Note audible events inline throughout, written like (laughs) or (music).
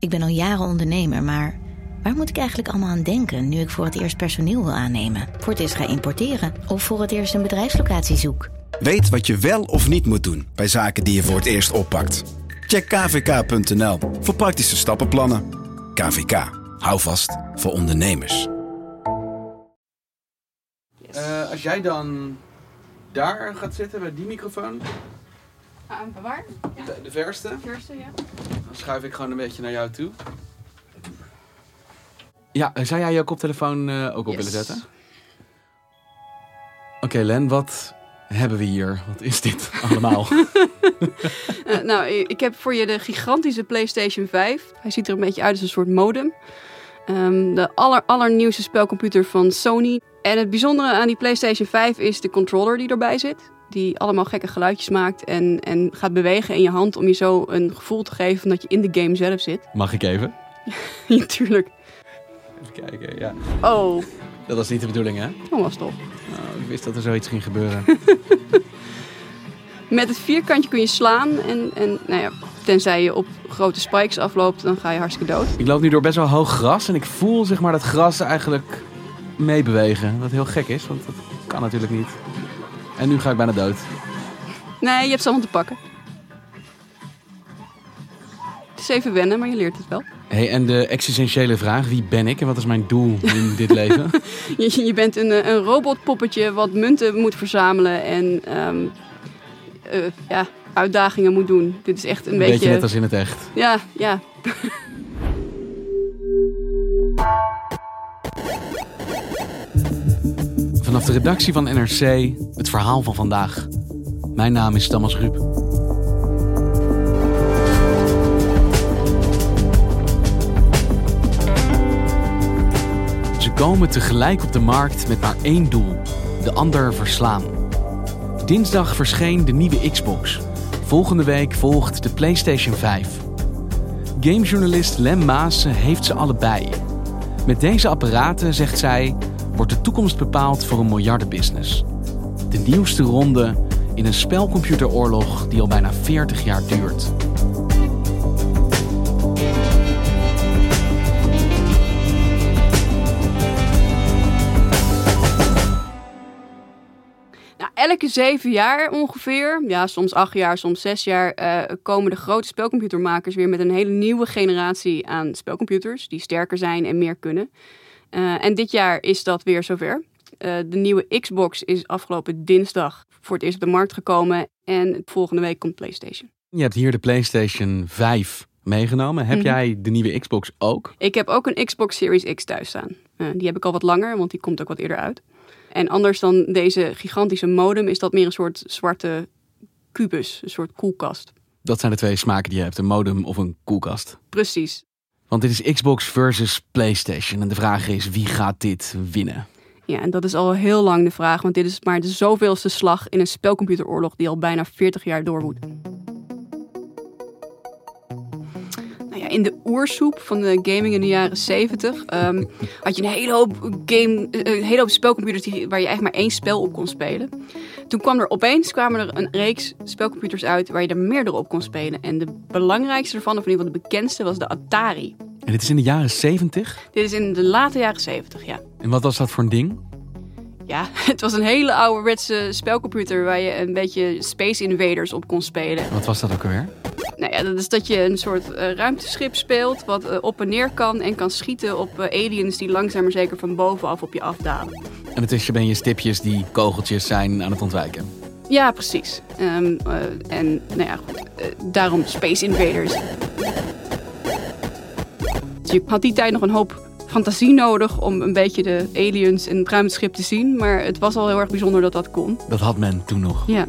Ik ben al jaren ondernemer, maar waar moet ik eigenlijk allemaal aan denken nu ik voor het eerst personeel wil aannemen, voor het eerst ga importeren of voor het eerst een bedrijfslocatie zoek? Weet wat je wel of niet moet doen bij zaken die je voor het eerst oppakt. Check kvk.nl voor praktische stappenplannen. KVK, hou vast voor ondernemers. Eh, als jij dan daar gaat zitten bij die microfoon, Uh, waar? Ja. de, de verste, Eerste, ja. dan schuif ik gewoon een beetje naar jou toe. Ja, eh, zou jij je koptelefoon eh, ook op Yes. willen zetten? Oké, Len, wat hebben we hier? Wat is dit (laughs) allemaal? Eh, nou, ik heb voor je de gigantische PlayStation 5. Hij ziet er een beetje uit als een soort modem. Ehm, de aller, allernieuwste spelcomputer van Sony. En het bijzondere aan die PlayStation 5 is de controller die erbij zit. Die allemaal gekke geluidjes maakt en, en gaat bewegen in je hand om je zo een gevoel te geven dat je in de game zelf zit. Mag ik even? (laughs) Ja, tuurlijk. Even kijken, ja. Oh, Dat was niet de bedoeling, hè? dat was toch. Nou, ik wist dat er zoiets ging gebeuren. (laughs) Met het vierkantje kun je slaan en, en nou ja, tenzij je op grote spikes afloopt, dan ga je hartstikke dood. ik loop nu door best wel hoog gras en ik voel zeg maar dat gras eigenlijk meebewegen. Wat heel gek is, want dat kan natuurlijk niet. En nu ga ik bijna dood. Nee, je hebt ze allemaal te pakken. Het is even wennen, maar je leert het wel. Hey, en de existentiële vraag, wie ben ik en wat is mijn doel in (laughs) dit leven? Je, je bent een, eh, een robotpoppetje wat munten moet verzamelen en ehm, eh, ja, uitdagingen moet doen. Dit is echt een, Een beetje... beetje net als in het echt. Ja, ja. Vanaf de redactie van NRC, het verhaal van vandaag. Mijn naam is Thomas Ruip. Ze komen tegelijk op de markt met maar één doel: de ander verslaan. Dinsdag verscheen de nieuwe Xbox. Volgende week volgt de PlayStation 5. Gamejournalist Lem Maassen heeft ze allebei. Met deze apparaten, zegt zij, wordt de toekomst bepaald voor een miljardenbusiness. De nieuwste ronde in een spelcomputeroorlog die al bijna 40 jaar duurt. Nou, elke zeven jaar ongeveer, ja, soms acht jaar, soms zes jaar, eh, komen de grote spelcomputermakers weer met een hele nieuwe generatie aan spelcomputers die sterker zijn en meer kunnen. Eh, en dit jaar is dat weer zover. Eh, de nieuwe Xbox is afgelopen dinsdag voor het eerst op de markt gekomen en volgende week komt PlayStation. Je hebt hier de PlayStation 5 meegenomen. Heb Mhm. jij de nieuwe Xbox ook? Ik heb ook een Xbox Series X thuis staan. Eh, die heb ik al wat langer, want die komt ook wat eerder uit. En anders dan deze gigantische modem is dat meer een soort zwarte kubus, een soort koelkast. Dat zijn de twee smaken die je hebt: een modem of een koelkast. Precies. Want dit is Xbox versus PlayStation. En de vraag is: wie gaat dit winnen? Ja, en dat is al heel lang de vraag, want dit is maar de zoveelste slag in een spelcomputeroorlog die al bijna 40 jaar doorwoedt. In de oersoep van de gaming in de jaren 70 ehm, had je een hele hoop, game, eh, een hele hoop spelcomputers die, waar je eigenlijk maar één spel op kon spelen. Toen kwam er opeens kwamen er een reeks spelcomputers uit waar je er meerdere op kon spelen. En de belangrijkste ervan, of in ieder geval de bekendste, was de Atari. En dit is in de jaren 70. Dit is in de late jaren 70, ja. En wat was dat voor een ding? Ja, (laughs) het was een hele ouderwetse spelcomputer waar je een beetje Space Invaders op kon spelen. Wat was dat ook alweer? Nou ja, dat is dat je een soort eh, ruimteschip speelt wat eh, op en neer kan en kan schieten op eh, aliens die langzaam maar zeker van bovenaf op je afdalen. En ondertussen ben je stipjes die kogeltjes zijn aan het ontwijken. Ja, precies. Ehm, eh, en nou ja, goed, daarom Space Invaders. Dus je had die tijd nog een hoop fantasie nodig om een beetje de aliens en het ruimteschip te zien. Maar het was al heel erg bijzonder dat dat kon. Dat had men toen nog. Ja.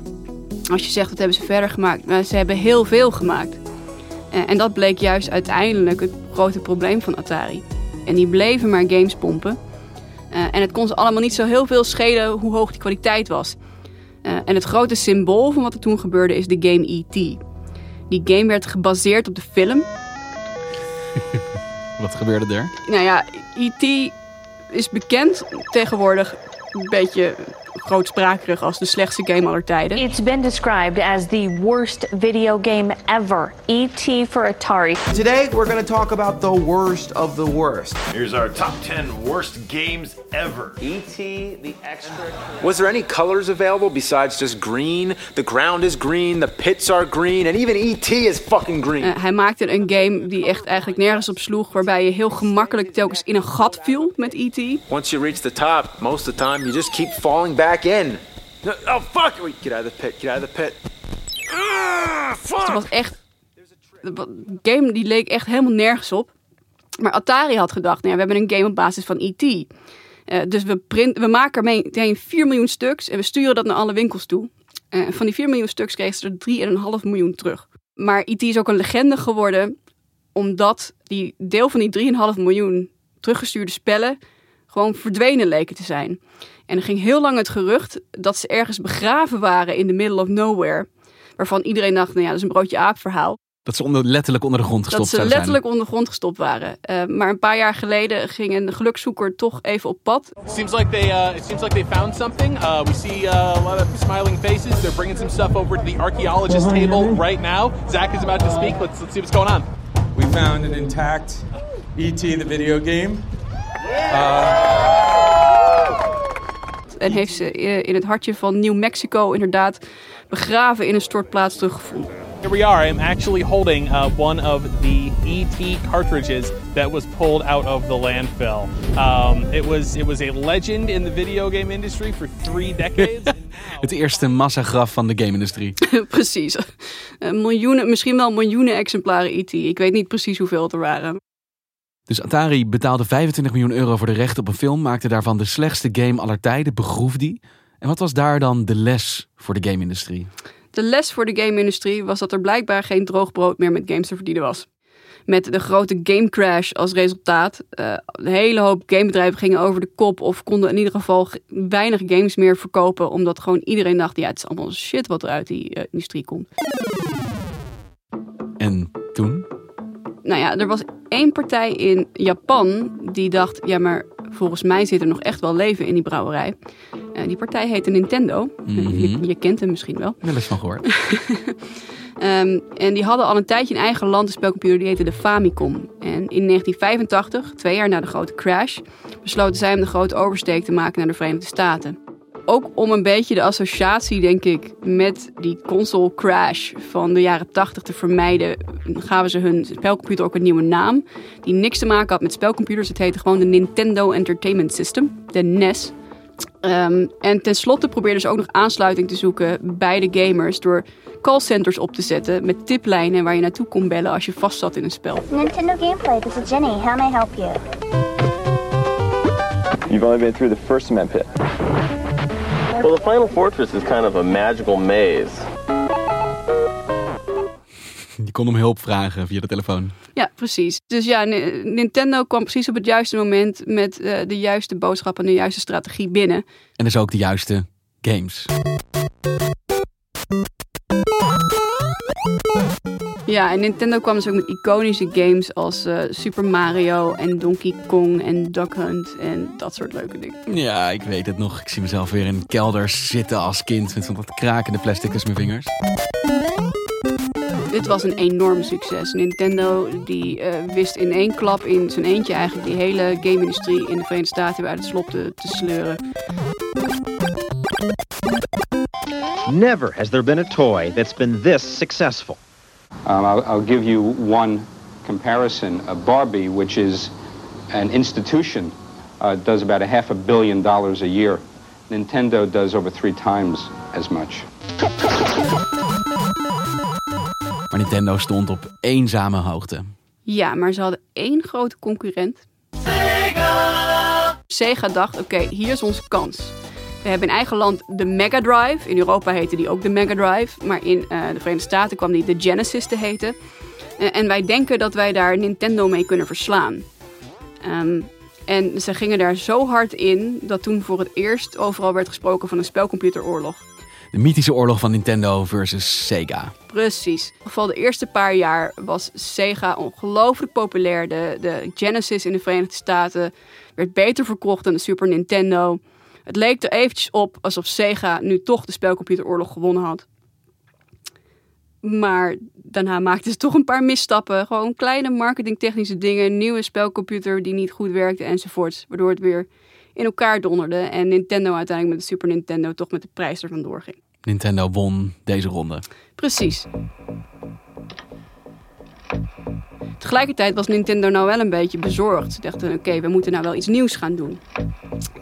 Als je zegt, wat hebben ze verder gemaakt? Nou, ze hebben heel veel gemaakt. En dat bleek juist uiteindelijk het grote probleem van Atari. En die bleven maar games pompen. Eh, en het kon ze allemaal niet zo heel veel schelen hoe hoog die kwaliteit was. Eh, en het grote symbool van wat er toen gebeurde is de game E.T. Die game werd gebaseerd op de film. (laughs) Wat gebeurde er? Nou ja, E.T. is bekend tegenwoordig een beetje grootsprakerig als de slechtste game aller tijden. It's been described as the worst video game ever. E.T. for Atari. Today, we're going to talk about the worst of the worst. Here's our top 10 worst games ever. E.T. the extra. Was there any colors available besides just green? The ground is green, the pits are green, and even E.T. is fucking green. Uh, hij maakte een game die echt eigenlijk nergens op sloeg, waarbij je heel gemakkelijk telkens in een gat viel met E.T. Once you reach the top, most of the time you just keep falling back in. Oh fuck! Wait, get out of the pit, get out of the pit. Ah, fuck! Het was echt. De game die leek echt helemaal nergens op. Maar Atari had gedacht, nou ja, we hebben een game op basis van E.T. Uh, dus we, print, we maken er meteen 4 miljoen stuks en we sturen dat naar alle winkels toe. Uh, van die 4 miljoen stuks kregen ze er 3,5 miljoen terug. Maar E.T. is ook een legende geworden omdat die deel van die 3,5 miljoen teruggestuurde spellen gewoon verdwenen leken te zijn. En er ging heel lang het gerucht dat ze ergens begraven waren in the middle of nowhere. Waarvan iedereen dacht, nou ja, dat is een broodje aap verhaal. Dat ze onder, letterlijk onder de grond gestopt Dat ze letterlijk onder de grond gestopt waren. Uh, maar een paar jaar geleden ging een gelukzoeker toch even op pad. Seems like they, uh, it seems like they found something. Uh, we see uh, a lot of smiling faces. They're bringing some stuff over to the archaeologist table right now. Zach is about to speak. Let's, let's see what's going on. We found an intact E.T. the video game. En heeft ze in het hartje van New Mexico inderdaad begraven in een stortplaats teruggevonden. Here we are. I'm actually holding uh, one of the ET cartridges that was pulled out of the landfill. Um, it was it was a legend in the video game industry for three decades. (laughs) Het eerste massagraf van de game-industrie. (laughs) precies. Uh, miljoenen, misschien wel miljoenen exemplaren ET. Ik weet niet precies hoeveel het er waren. Dus Atari betaalde 25 miljoen euro voor de recht op een film, maakte daarvan de slechtste game aller tijden, begroef die. En wat was daar dan de les voor de game-industrie? De les voor de game-industrie was dat er blijkbaar geen droog brood meer met games te verdienen was. Met de grote game crash als resultaat. Uh, een hele hoop gamebedrijven gingen over de kop of konden in ieder geval weinig games meer verkopen. Omdat gewoon iedereen dacht, ja het is allemaal shit wat er uit die uh, industrie komt. En? Nou ja, er was één partij in Japan die dacht, ja maar volgens mij zit er nog echt wel leven in die brouwerij. Uh, die partij heette Nintendo. Mm (laughs) -hmm. je, je, kent hem misschien wel. Wel eens van gehoord. um, (laughs) en die hadden al een tijdje in eigen land een spelcomputer die heette de Famicom. En in 1985, twee jaar na de grote crash, besloten zij om de grote oversteek te maken naar de Verenigde Staten. Ook om een beetje de associatie, denk ik, met die console crash van de jaren 80 te vermijden, gaven ze hun spelcomputer ook een nieuwe naam. Die niks te maken had met spelcomputers. Het heette gewoon de Nintendo Entertainment System, de NES. Um, en tenslotte probeerden ze ook nog aansluiting te zoeken bij de gamers door callcenters op te zetten met tiplijnen waar je naartoe kon bellen als je vast zat in een spel. Nintendo Gameplay, this is Jenny. How may I help you? You've only been through the first cement pit. Well, the Final Fortress is kind of a magical maze. (laughs) Je kon om hulp vragen via de telefoon. Ja, precies. Dus ja, Nintendo kwam precies op het juiste moment met uh, de juiste boodschap en de juiste strategie binnen. En dus ook de juiste games. Ja, en Nintendo kwam dus ook met iconische games als uh, Super Mario en Donkey Kong en Duck Hunt en dat soort leuke dingen. Ja, ik weet het nog. Ik zie mezelf weer in kelders zitten als kind met zo'n wat krakende plastic tussen mijn vingers. Dit was een enorm succes. Nintendo die uh, wist in één klap in zijn eentje eigenlijk die hele game-industrie in de Verenigde Staten weer uit het slop te, te sleuren. Never has there been a toy that's been this successful. Um, I'll, I'll, give you one comparison. Uh, Barbie, which is an institution, uh, does about a half a billion dollars a year. Nintendo does over three times as much. Maar Nintendo stond op eenzame hoogte. Ja, maar ze hadden één grote concurrent. Sega! Sega dacht, oké, okay, hier is onze kans. We hebben in eigen land de Mega Drive. In Europa heette die ook de Mega Drive. Maar in uh, de Verenigde Staten kwam die de Genesis te heten. En, en wij denken dat wij daar Nintendo mee kunnen verslaan. Ehm, en ze gingen daar zo hard in dat toen voor het eerst overal werd gesproken van een spelcomputeroorlog. De mythische oorlog van Nintendo versus Sega. Precies. In geval de eerste paar jaar was Sega ongelooflijk populair. De, de Genesis in de Verenigde Staten werd beter verkocht dan de Super Nintendo. Het leek er eventjes op alsof Sega nu toch de spelcomputeroorlog gewonnen had. Maar daarna maakten ze toch een paar misstappen. Gewoon kleine marketingtechnische dingen. Nieuwe spelcomputer die niet goed werkte enzovoorts. Waardoor het weer in elkaar donderde. En Nintendo uiteindelijk met de Super Nintendo toch met de prijs ervan doorging. Nintendo won deze ronde. Precies. Tegelijkertijd was Nintendo nou wel een beetje bezorgd. Ze dachten, oké, we moeten nou wel iets nieuws gaan doen.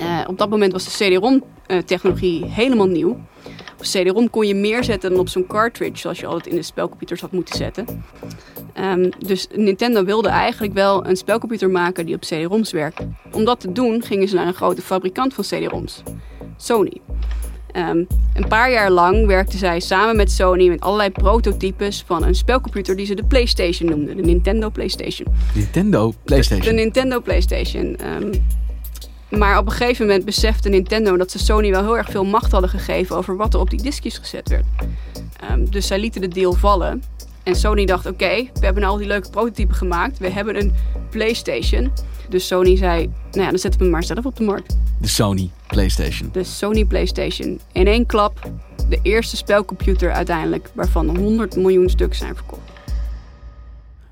Uh, op dat moment was de CD-ROM-technologie helemaal nieuw. Op CD-ROM kon je meer zetten dan op zo'n cartridge, zoals je altijd in de spelcomputers had moeten zetten. Um, dus Nintendo wilde eigenlijk wel een spelcomputer maken die op CD-ROMs werkte. Om dat te doen gingen ze naar een grote fabrikant van CD-ROMs, Sony. Um, een paar jaar lang werkten zij samen met Sony met allerlei prototypes van een spelcomputer die ze de PlayStation noemden, de Nintendo PlayStation. Nintendo PlayStation. De, de Nintendo PlayStation. Um, maar op een gegeven moment besefte Nintendo dat ze Sony wel heel erg veel macht hadden gegeven over wat er op die diskjes gezet werd. Um, dus zij lieten de deal vallen. En Sony dacht: oké, okay, we hebben al die leuke prototypen gemaakt. We hebben een PlayStation. Dus Sony zei: nou ja, dan zetten we hem maar zelf op de markt. De Sony PlayStation. De Sony PlayStation. In één klap de eerste spelcomputer uiteindelijk, waarvan 100 miljoen stuks zijn verkocht.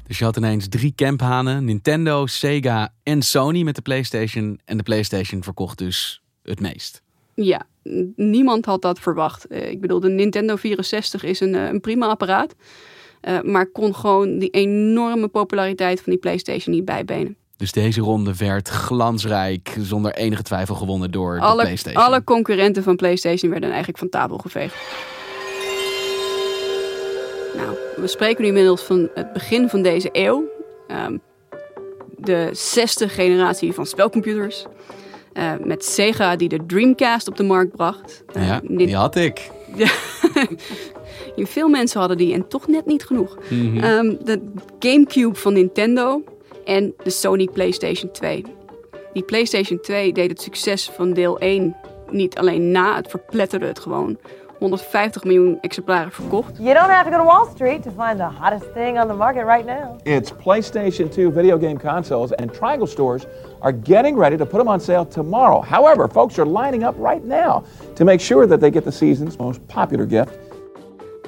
Dus je had ineens drie camphanen: Nintendo, Sega en Sony met de PlayStation. En de PlayStation verkocht dus het meest. Ja, niemand had dat verwacht. Uh, ik bedoel, de Nintendo 64 is een, uh, een prima apparaat. Uh, maar kon gewoon die enorme populariteit van die PlayStation niet bijbenen. Dus deze ronde werd glansrijk, zonder enige twijfel gewonnen door alle, de PlayStation. Alle concurrenten van PlayStation werden eigenlijk van tafel geveegd. Nou, we spreken nu inmiddels van het begin van deze eeuw. Um, de zesde generatie van spelcomputers. Uh, met Sega die de Dreamcast op de markt bracht. Uh, ja, die had ik. (laughs) Veel mensen hadden die en toch net niet genoeg. Mhm. Mm -hmm. um, de Gamecube van Nintendo en de Sony PlayStation 2. Die PlayStation 2 deed het succes van deel 1 niet alleen na, het verpletterde het gewoon. 150 miljoen exemplaren verkocht. You don't have to go to Wall Street to find the hottest thing on the market right now. It's PlayStation 2 video game consoles, and Triangle stores are getting ready to put them on sale tomorrow. However, folks are lining up right now to make sure that they get the season's most popular gift.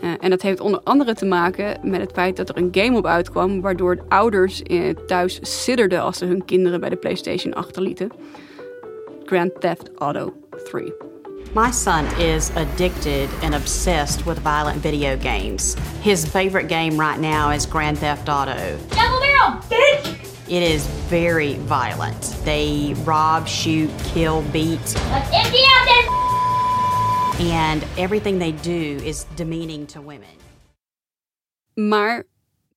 Uh, en dat heeft onder andere te maken met het feit dat er een game op uitkwam, waardoor de ouders uh, thuis sidderden als ze hun kinderen bij de PlayStation achterlieten. Grand Theft Auto 3. My son is addicted and obsessed with violent video games. His favorite game right now is Grand Theft Auto. Double barrel, bitch! It is very violent. They rob, shoot, kill, beat. Let's empty out this and everything they do is demeaning to women. Maar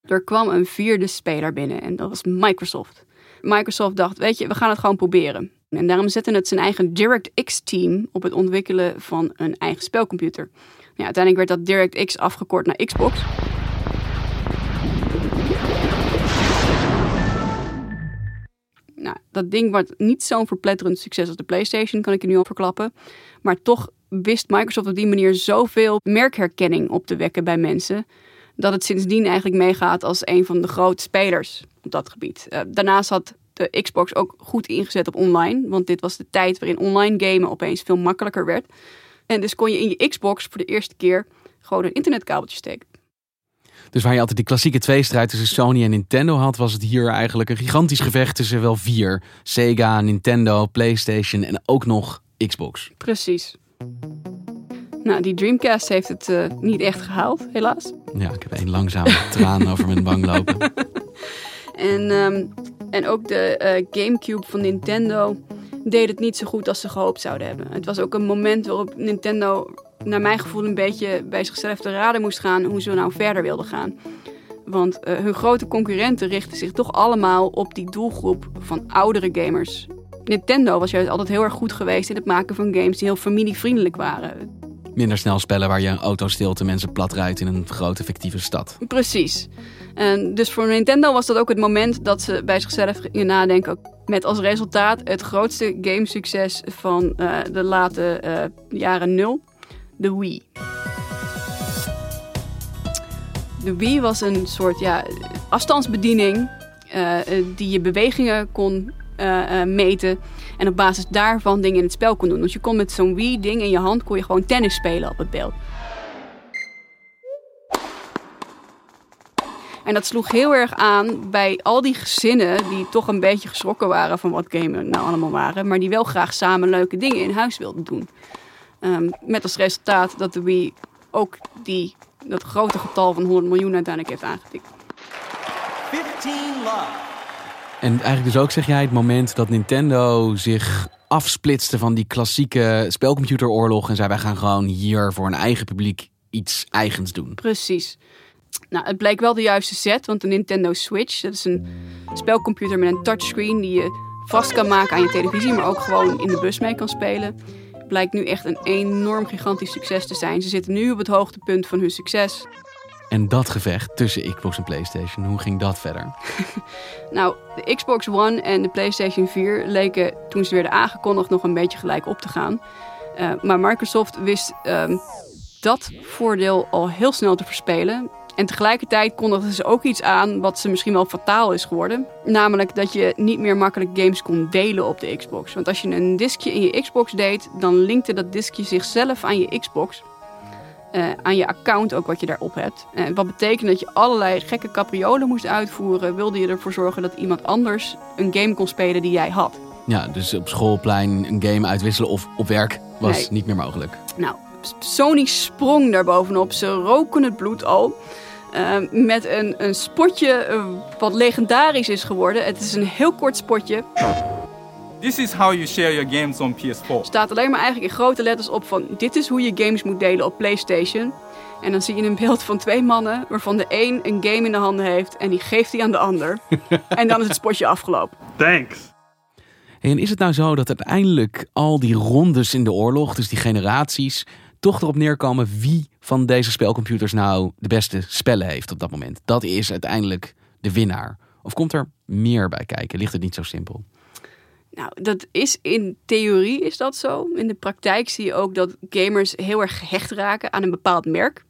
er kwam een vierde speler binnen en dat was Microsoft. Microsoft dacht, weet je, we gaan het gewoon proberen. En daarom zette het zijn eigen DirectX-team op het ontwikkelen van een eigen spelcomputer. Ja, uiteindelijk werd dat DirectX afgekort naar Xbox. Nou, dat ding wordt niet zo'n verpletterend succes als de PlayStation, kan ik je nu al verklappen. Maar toch wist Microsoft op die manier zoveel merkherkenning op te wekken bij mensen. Dat het sindsdien eigenlijk meegaat als een van de grote spelers op dat gebied. Uh, daarnaast had de Xbox ook goed ingezet op online. Want dit was de tijd waarin online gamen opeens veel makkelijker werd. En dus kon je in je Xbox voor de eerste keer gewoon een internetkabeltje steken. Dus waar je altijd die klassieke tweestrijd tussen Sony en Nintendo had, was het hier eigenlijk een gigantisch gevecht tussen wel vier: Sega, Nintendo, PlayStation en ook nog Xbox. Precies. Nou, die Dreamcast heeft het uh, niet echt gehaald, helaas. Ja, ik heb een langzame traan over mijn wang lopen. (laughs) En, um, en ook de uh, Gamecube van Nintendo deed het niet zo goed als ze gehoopt zouden hebben. Het was ook een moment waarop Nintendo, naar mijn gevoel, een beetje bij zichzelf te raden moest gaan hoe ze nou verder wilden gaan. Want uh, hun grote concurrenten richten zich toch allemaal op die doelgroep van oudere gamers. Nintendo was juist altijd heel erg goed geweest in het maken van games die heel familievriendelijk waren. Minder snel spellen waar je een auto stilt en mensen plat rijdt in een grote fictieve stad. Precies. En dus voor Nintendo was dat ook het moment dat ze bij zichzelf gingen nadenken. Met als resultaat het grootste gamesucces van uh, de late uh, jaren nul, de Wii. De Wii was een soort ja, afstandsbediening uh, die je bewegingen kon meten. En op basis daarvan dingen in het spel kon doen. Dus je kon met zo'n Wii-ding in je hand kon je gewoon tennis spelen op het beeld. En dat sloeg heel erg aan bij al die gezinnen die toch een beetje geschrokken waren van wat gamen nou allemaal waren. Maar die wel graag samen leuke dingen in huis wilden doen. Um, met als resultaat dat de Wii ook die, dat grote getal van 100 miljoen uiteindelijk heeft aangetikt. 15 love. En eigenlijk dus ook zeg jij het moment dat Nintendo zich afsplitste van die klassieke spelcomputeroorlog en zei wij gaan gewoon hier voor een eigen publiek iets eigens doen. Precies. Nou, het bleek wel de juiste set, want de Nintendo Switch, dat is een spelcomputer met een touchscreen die je vast kan maken aan je televisie, maar ook gewoon in de bus mee kan spelen. Blijkt nu echt een enorm gigantisch succes te zijn. Ze zitten nu op het hoogtepunt van hun succes. En dat gevecht tussen Xbox en PlayStation, hoe ging dat verder? (laughs) nou, de Xbox One en de PlayStation 4 leken toen ze werden aangekondigd nog een beetje gelijk op te gaan. Uh, maar Microsoft wist uh, dat voordeel al heel snel te verspelen. En tegelijkertijd kondigden ze ook iets aan wat ze misschien wel fataal is geworden. Namelijk dat je niet meer makkelijk games kon delen op de Xbox. Want als je een diskje in je Xbox deed, dan linkte dat diskje zichzelf aan je Xbox. Uh, aan je account ook wat je daarop hebt. Uh, wat betekent dat je allerlei gekke capriolen moest uitvoeren. Wilde je ervoor zorgen dat iemand anders een game kon spelen die jij had. Ja, dus op schoolplein een game uitwisselen of op werk was Nee. niet meer mogelijk. Nou, Sony sprong daar bovenop. Ze roken het bloed al. Uh, met een, een spotje uh, wat legendarisch is geworden. Het is een heel kort spotje. This is how you share your games on PS4. staat alleen maar eigenlijk in grote letters op van... dit is hoe je games moet delen op PlayStation. En dan zie je een beeld van twee mannen... waarvan de een een game in de handen heeft... en die geeft die aan de ander. (laughs) en dan is het spotje afgelopen. Thanks. En is het nou zo dat uiteindelijk al die rondes in de oorlog, dus die generaties, toch erop neerkomen wie van deze spelcomputers nou de beste spellen heeft op dat moment? Dat is uiteindelijk de winnaar. Of komt er meer bij kijken? Ligt het niet zo simpel? Nou, dat is in theorie is dat zo. In de praktijk zie je ook dat gamers heel erg gehecht raken aan een bepaald merk.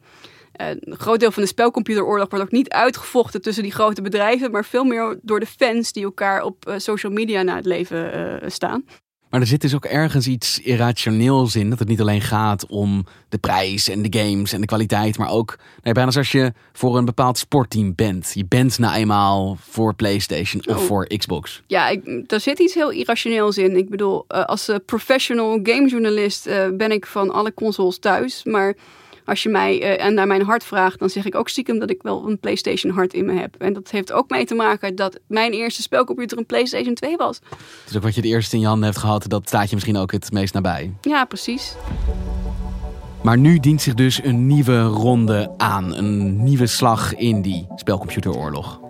Uh, een groot deel van de spelcomputeroorlog wordt ook niet uitgevochten tussen die grote bedrijven, maar veel meer door de fans die elkaar op uh, social media naar het leven uh, staan. Maar er zit dus ook ergens iets irrationeels in. Dat het niet alleen gaat om de prijs en de games en de kwaliteit. Maar ook nee, bijna als je voor een bepaald sportteam bent. Je bent nou eenmaal voor PlayStation of oh. voor Xbox. Ja, ik, daar zit iets heel irrationeels in. Ik bedoel, uh, als uh, professional gamejournalist uh, ben ik van alle consoles thuis. Maar als je mij uh, naar mijn hart vraagt, dan zeg ik ook stiekem dat ik wel een PlayStation hart in me heb. En dat heeft ook mee te maken dat mijn eerste spelcomputer een PlayStation 2 was. Dus ook wat je het eerste in je handen hebt gehad, dat staat je misschien ook het meest nabij. Ja, precies. Maar nu dient zich dus een nieuwe ronde aan. Een nieuwe slag in die spelcomputeroorlog.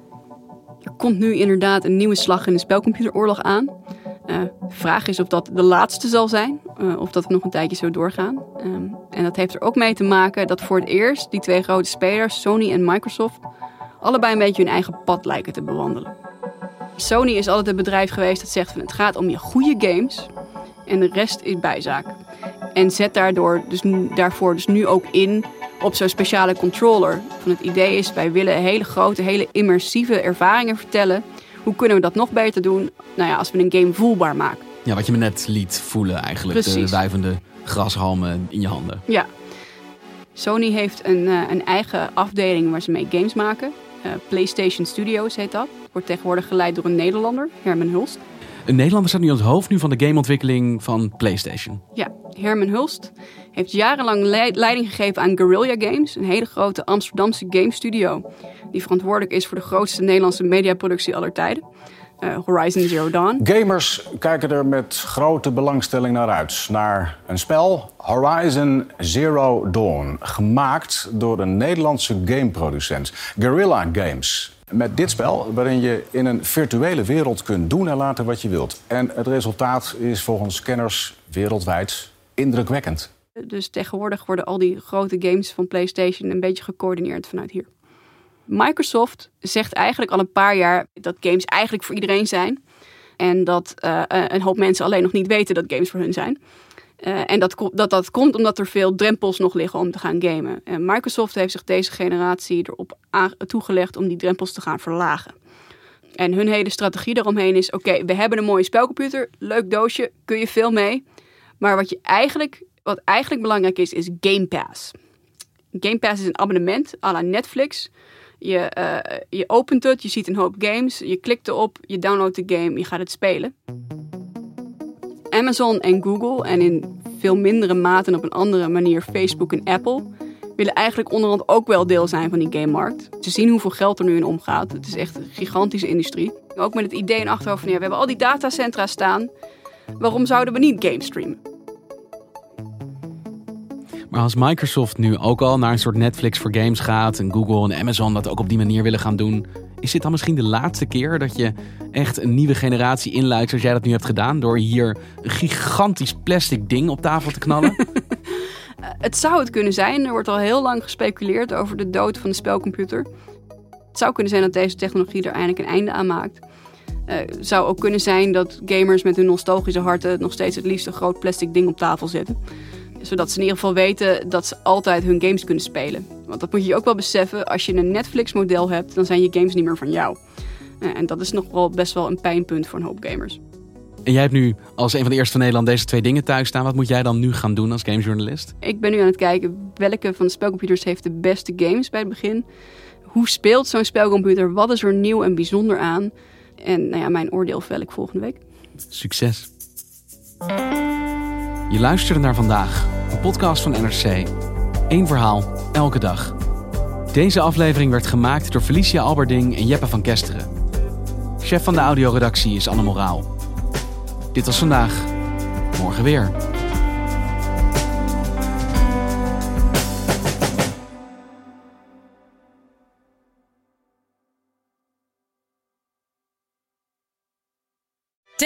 Er komt nu inderdaad een nieuwe slag in de spelcomputeroorlog aan. Uh, vraag is of dat de laatste zal zijn, uh, of dat het nog een tijdje zo doorgaan. Um, en dat heeft er ook mee te maken dat voor het eerst die twee grote spelers, Sony en Microsoft, allebei een beetje hun eigen pad lijken te bewandelen. Sony is altijd het bedrijf geweest dat zegt van het gaat om je goede games en de rest is bijzaak. En zet daardoor dus daarvoor dus nu ook in op zo'n speciale controller. Van het idee is, wij willen hele grote, hele immersieve ervaringen vertellen. Hoe kunnen we dat nog beter doen? Nou ja, als we een game voelbaar maken. Ja, wat je me net liet voelen eigenlijk. Precies. De wuivende grashalmen in je handen. Ja. Sony heeft een, uh, een eigen afdeling waar ze mee games maken. Uh, PlayStation Studios heet dat. Wordt tegenwoordig geleid door een Nederlander, Herman Hulst. Een Nederlander staat nu aan het hoofd nu van de gameontwikkeling van PlayStation. Ja, Herman Hulst heeft jarenlang leiding gegeven aan Guerrilla Games, een hele grote Amsterdamse game studio. Die verantwoordelijk is voor de grootste Nederlandse mediaproductie aller tijden. Uh, Horizon Zero Dawn. Gamers kijken er met grote belangstelling naar uit. Naar een spel, Horizon Zero Dawn. Gemaakt door een Nederlandse gameproducent, Guerrilla Games. Met dit spel waarin je in een virtuele wereld kunt doen en laten wat je wilt. En het resultaat is volgens kenners wereldwijd indrukwekkend. Dus tegenwoordig worden al die grote games van PlayStation een beetje gecoördineerd vanuit hier. Microsoft zegt eigenlijk al een paar jaar dat games eigenlijk voor iedereen zijn. En dat uh, een hoop mensen alleen nog niet weten dat games voor hun zijn. Uh, en dat, dat dat komt omdat er veel drempels nog liggen om te gaan gamen. En Microsoft heeft zich deze generatie erop toegelegd om die drempels te gaan verlagen. En hun hele strategie daaromheen is: oké, we hebben een mooie spelcomputer, leuk doosje, kun je veel mee. Maar wat, je eigenlijk, wat eigenlijk belangrijk is, is Game Pass. Game Pass is een abonnement à la Netflix. Je, uh, je opent het, je ziet een hoop games, je klikt erop, je downloadt de game, je gaat het spelen. Amazon en Google en in veel mindere mate en op een andere manier Facebook en Apple willen eigenlijk onderhand ook wel deel zijn van die gamemarkt. Ze zien hoeveel geld er nu in omgaat. Het is echt een gigantische industrie. Ook met het idee in achterhoofd van ja, we hebben al die datacentra staan. Waarom zouden we niet games streamen? Maar als Microsoft nu ook al naar een soort Netflix voor games gaat en Google en Amazon dat ook op die manier willen gaan doen, is dit dan misschien de laatste keer dat je echt een nieuwe generatie inluidt zoals jij dat nu hebt gedaan door hier een gigantisch plastic ding op tafel te knallen? (laughs) (laughs) het zou het kunnen zijn. Er wordt al heel lang gespeculeerd over de dood van de spelcomputer. Het zou kunnen zijn dat deze technologie er eindelijk een einde aan maakt. Uh, het zou ook kunnen zijn dat gamers met hun nostalgische harten nog steeds het liefst een groot plastic ding op tafel zetten zodat ze in ieder geval weten dat ze altijd hun games kunnen spelen. Want dat moet je ook wel beseffen. Als je een Netflix-model hebt, dan zijn je games niet meer van jou. Eh, en dat is nog wel best wel een pijnpunt voor een hoop gamers. En jij hebt nu als een van de eerste van Nederland deze twee dingen thuis staan. Wat moet jij dan nu gaan doen als gamejournalist? Ik ben nu aan het kijken welke van de spelcomputers heeft de beste games bij het begin. Hoe speelt zo'n spelcomputer? Wat is er nieuw en bijzonder aan? En nou ja, mijn oordeel vel ik volgende week. Succes. Je luisterde naar vandaag, een podcast van NRC. Eén verhaal, elke dag. Deze aflevering werd gemaakt door Felicia Alberding en Jeppe van Kesteren. Chef van de audioredactie is Anne Moraal. Dit was vandaag. Morgen weer.